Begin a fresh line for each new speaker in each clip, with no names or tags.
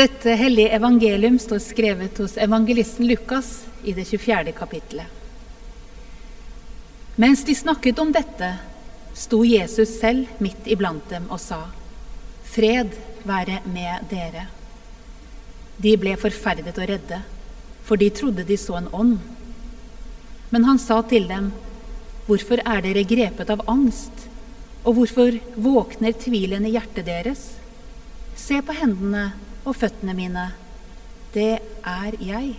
Dette hellige evangelium står skrevet hos evangelisten Lukas i det 24. kapittelet. Mens de snakket om dette, sto Jesus selv midt iblant dem og sa, Fred være med dere. De ble forferdet og redde, for de trodde de så en ånd. Men han sa til dem, Hvorfor er dere grepet av angst, og hvorfor våkner tvilen i hjertet deres? Se på hendene og føttene mine. Det er jeg.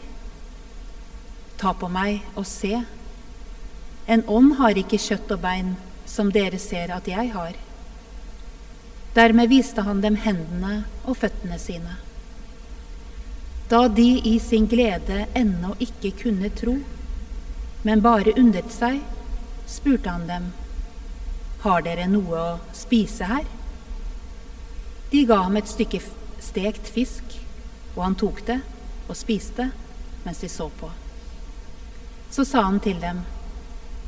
Ta på meg og se. En ånd har ikke kjøtt og bein, som dere ser at jeg har. Dermed viste han dem hendene og føttene sine. Da de i sin glede ennå ikke kunne tro, men bare undret seg, spurte han dem, Har dere noe å spise her? De ga ham et stykke stekt fisk, og han tok det og spiste mens de så på. Så sa han til dem,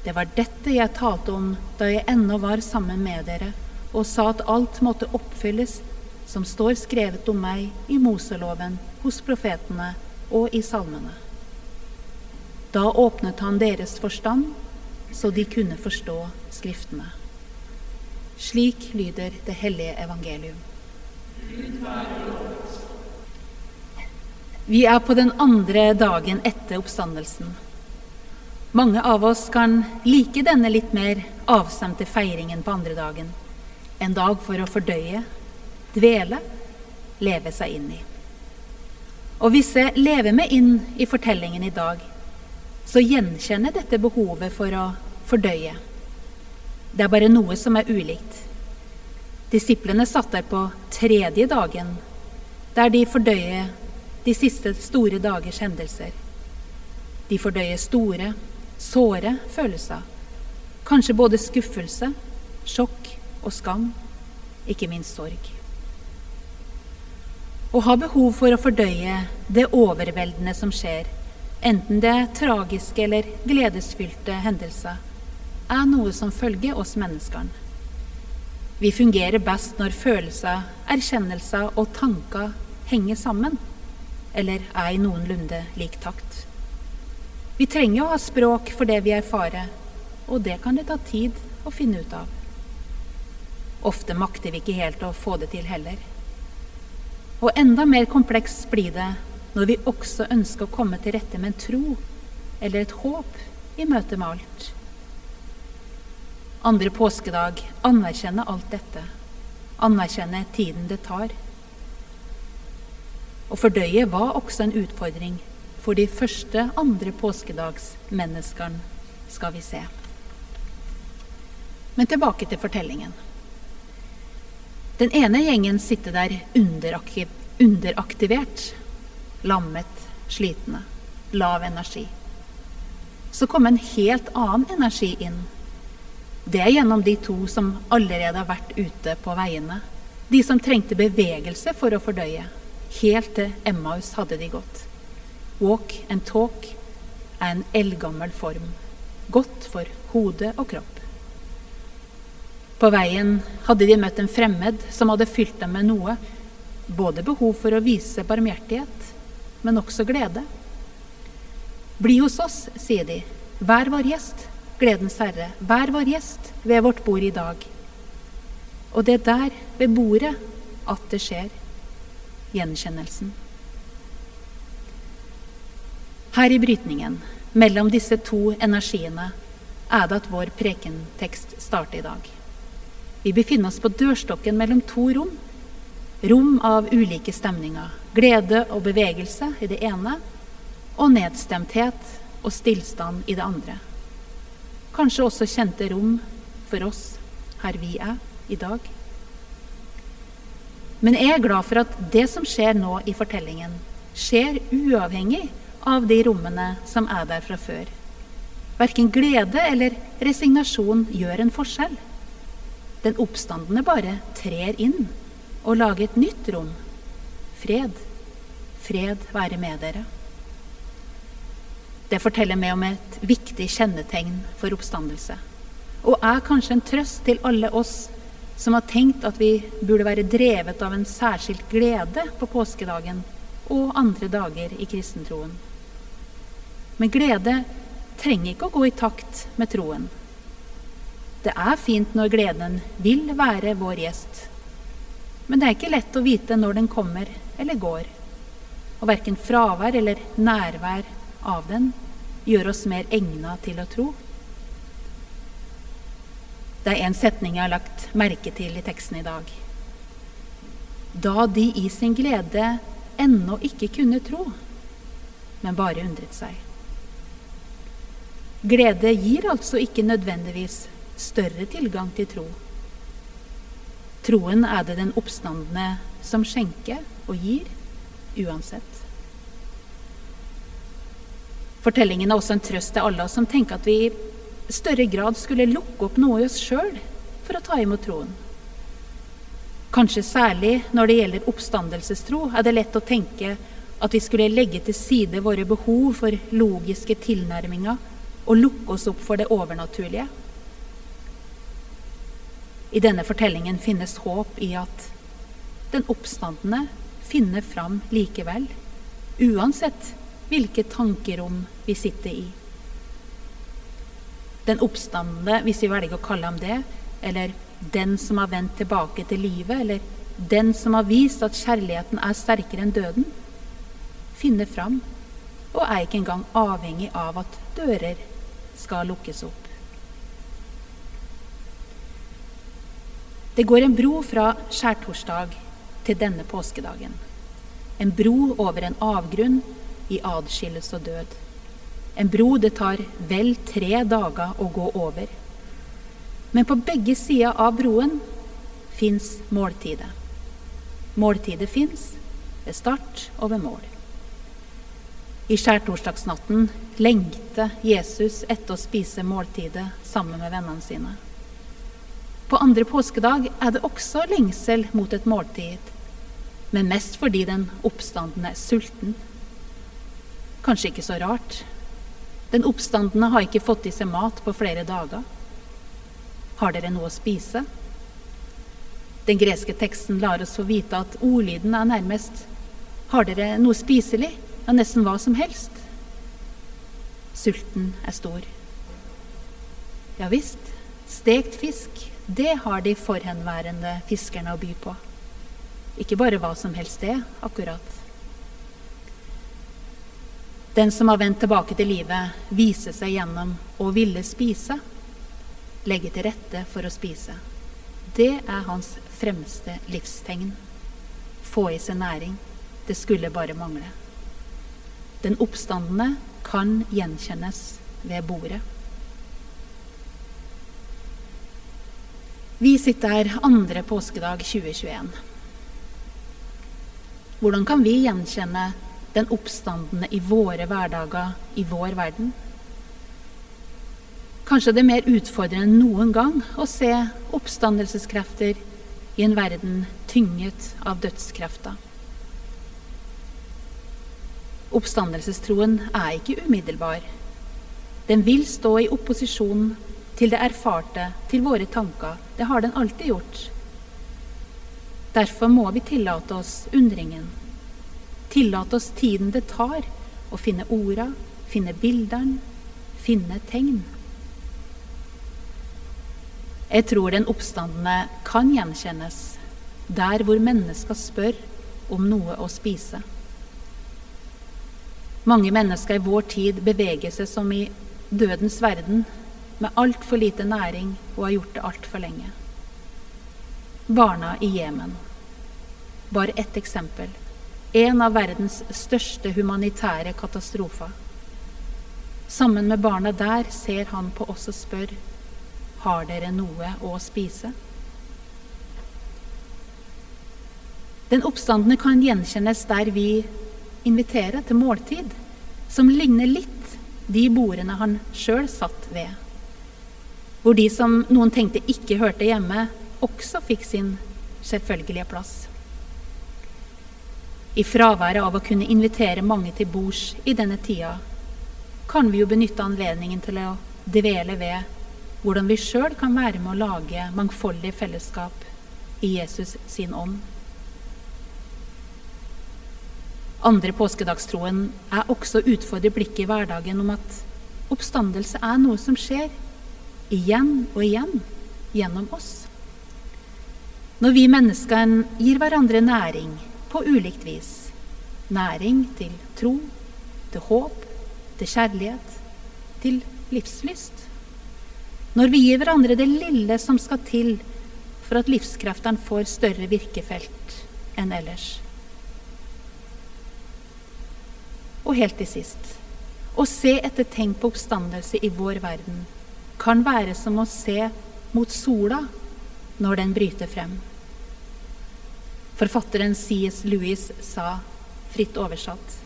Det var dette jeg talte om da jeg ennå var sammen med dere, og sa at alt måtte oppfylles som står skrevet om meg i Moseloven, hos profetene og i salmene. Da åpnet han deres forstand, så de kunne forstå Skriftene. Slik lyder det hellige evangelium. Vi er på den andre dagen etter oppstandelsen. Mange av oss kan like denne litt mer avstemte feiringen på andre dagen. En dag for å fordøye, dvele, leve seg inn i. Og hvis jeg lever meg inn i fortellingen i dag, så gjenkjenner dette behovet for å fordøye. Det er bare noe som er ulikt. Disiplene satt der på tredje dagen, der de fordøyer de siste store dagers hendelser. De fordøyer store, såre følelser. Kanskje både skuffelse, sjokk og skam, ikke minst sorg. Å ha behov for å fordøye det overveldende som skjer, enten det er tragiske eller gledesfylte hendelser, er noe som følger oss menneskene. Vi fungerer best når følelser, erkjennelser og tanker henger sammen, eller er i noenlunde lik takt. Vi trenger å ha språk for det vi erfarer, og det kan det ta tid å finne ut av. Ofte makter vi ikke helt å få det til heller. Og enda mer komplekst blir det når vi også ønsker å komme til rette med en tro eller et håp i møte med alt. Andre påskedag anerkjenne alt dette. Anerkjenne tiden det tar. Å fordøye var også en utfordring for de første andre påskedagsmenneskene, skal vi se. Men tilbake til fortellingen. Den ene gjengen sitter der underaktivert, lammet, slitne, lav energi. Så kom en helt annen energi inn det er gjennom de to som allerede har vært ute på veiene. De som trengte bevegelse for å fordøye. Helt til Emmaus hadde de gått. Walk and talk er en eldgammel form. Godt for hode og kropp. På veien hadde de møtt en fremmed som hadde fylt dem med noe. Både behov for å vise barmhjertighet, men også glede. Bli hos oss, sier de. Vær vår gjest. Gledens Herre, vær vår gjest ved vårt bord i dag. Og det er der, ved bordet, at det skjer. Gjenkjennelsen. Her i brytningen mellom disse to energiene er det at vår prekentekst starter i dag. Vi befinner oss på dørstokken mellom to rom. Rom av ulike stemninger. Glede og bevegelse i det ene, og nedstemthet og stillstand i det andre. Kanskje også kjente rom for oss her vi er i dag. Men jeg er glad for at det som skjer nå i fortellingen, skjer uavhengig av de rommene som er der fra før. Verken glede eller resignasjon gjør en forskjell. Den oppstandende bare trer inn og lager et nytt rom. Fred. Fred være med dere. Det forteller meg om et viktig kjennetegn for oppstandelse, og er kanskje en trøst til alle oss som har tenkt at vi burde være drevet av en særskilt glede på påskedagen og andre dager i kristentroen. Men glede trenger ikke å gå i takt med troen. Det er fint når gleden vil være vår gjest, men det er ikke lett å vite når den kommer eller går. Og verken fravær eller nærvær av den gjør oss mer egna til å tro. Det er en setning jeg har lagt merke til i teksten i dag. Da de i sin glede ennå ikke kunne tro, men bare undret seg. Glede gir altså ikke nødvendigvis større tilgang til tro. Troen er det den oppstandende som skjenker og gir, uansett. Fortellingen er også en trøst til alle oss som tenker at vi i større grad skulle lukke opp noe i oss sjøl for å ta imot troen. Kanskje særlig når det gjelder oppstandelsestro, er det lett å tenke at vi skulle legge til side våre behov for logiske tilnærminger og lukke oss opp for det overnaturlige. I denne fortellingen finnes håp i at den oppstandende finner fram likevel, uansett hvilke tankerom vi sitter i. Den oppstandende, hvis vi velger å kalle ham det, eller den som har vendt tilbake til livet, eller den som har vist at kjærligheten er sterkere enn døden, finner fram og er ikke engang avhengig av at dører skal lukkes opp. Det går en bro fra skjærtorsdag til denne påskedagen. En bro over en avgrunn i adskillelse og død. En bro det tar vel tre dager å gå over. Men på begge sider av broen fins måltidet. Måltidet fins ved start og ved mål. I skjærtorsdagsnatten lengter Jesus etter å spise måltidet sammen med vennene sine. På andre påskedag er det også lengsel mot et måltid, men mest fordi den oppstandende er sulten. Kanskje ikke så rart. Den oppstandende har ikke fått i seg mat på flere dager. Har dere noe å spise? Den greske teksten lar oss få vite at ordlyden er nærmest Har dere noe spiselig? Ja, nesten hva som helst. Sulten er stor. Ja visst, stekt fisk, det har de forhenværende fiskerne å by på. Ikke bare hva som helst det, akkurat. Den som har vendt tilbake til livet, viser seg gjennom å ville spise, legge til rette for å spise. Det er hans fremste livstegn. Få i seg næring. Det skulle bare mangle. Den oppstandende kan gjenkjennes ved bordet. Vi sitter her andre påskedag 2021. Hvordan kan vi gjenkjenne den oppstandende i våre hverdager i vår verden? Kanskje det er mer utfordrende enn noen gang å se oppstandelseskrefter i en verden tynget av dødskrefter. Oppstandelsestroen er ikke umiddelbar. Den vil stå i opposisjon til det erfarte, til våre tanker. Det har den alltid gjort. Derfor må vi tillate oss undringen. Tillate oss tiden det tar å finne orda, finne bildene, finne tegn. Jeg tror den oppstandende kan gjenkjennes der hvor mennesker spør om noe å spise. Mange mennesker i vår tid beveger seg som i dødens verden, med altfor lite næring og har gjort det altfor lenge. Barna i Jemen. Bare ett eksempel. En av verdens største humanitære katastrofer. Sammen med barna der ser han på oss og spør har dere noe å spise. Den oppstandende kan gjenkjennes der vi inviterer til måltid som ligner litt de bordene han sjøl satt ved. Hvor de som noen tenkte ikke hørte hjemme, også fikk sin selvfølgelige plass. I fraværet av å kunne invitere mange til bords i denne tida, kan vi jo benytte anledningen til å dvele ved hvordan vi sjøl kan være med å lage mangfoldige fellesskap i Jesus sin ånd. Andre påskedagstroen er også å utfordre blikket i hverdagen om at oppstandelse er noe som skjer igjen og igjen gjennom oss. Når vi menneskene gir hverandre næring på ulikt vis, næring til tro, til håp, til kjærlighet, til livslyst. Når vi gir hverandre det lille som skal til for at livskreftene får større virkefelt enn ellers. Og helt til sist å se etter tegn på oppstandelse i vår verden kan være som å se mot sola når den bryter frem. Forfatteren C.S. Lewis sa, fritt oversatt,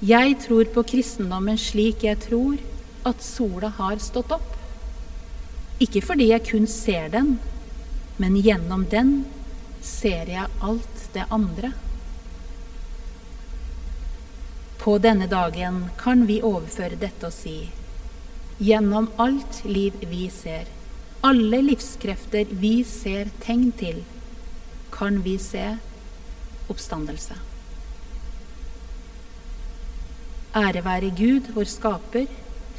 Jeg tror på kristendommen slik jeg tror at sola har stått opp. Ikke fordi jeg kun ser den, men gjennom den ser jeg alt det andre. På denne dagen kan vi overføre dette og si Gjennom alt liv vi ser, alle livskrefter vi ser tegn til, kan vi se oppstandelse. Ære være Gud, vår skaper,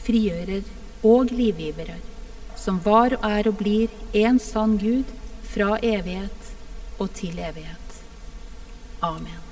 frigjører og livgiverer, som var og er og blir en sann Gud fra evighet og til evighet. Amen.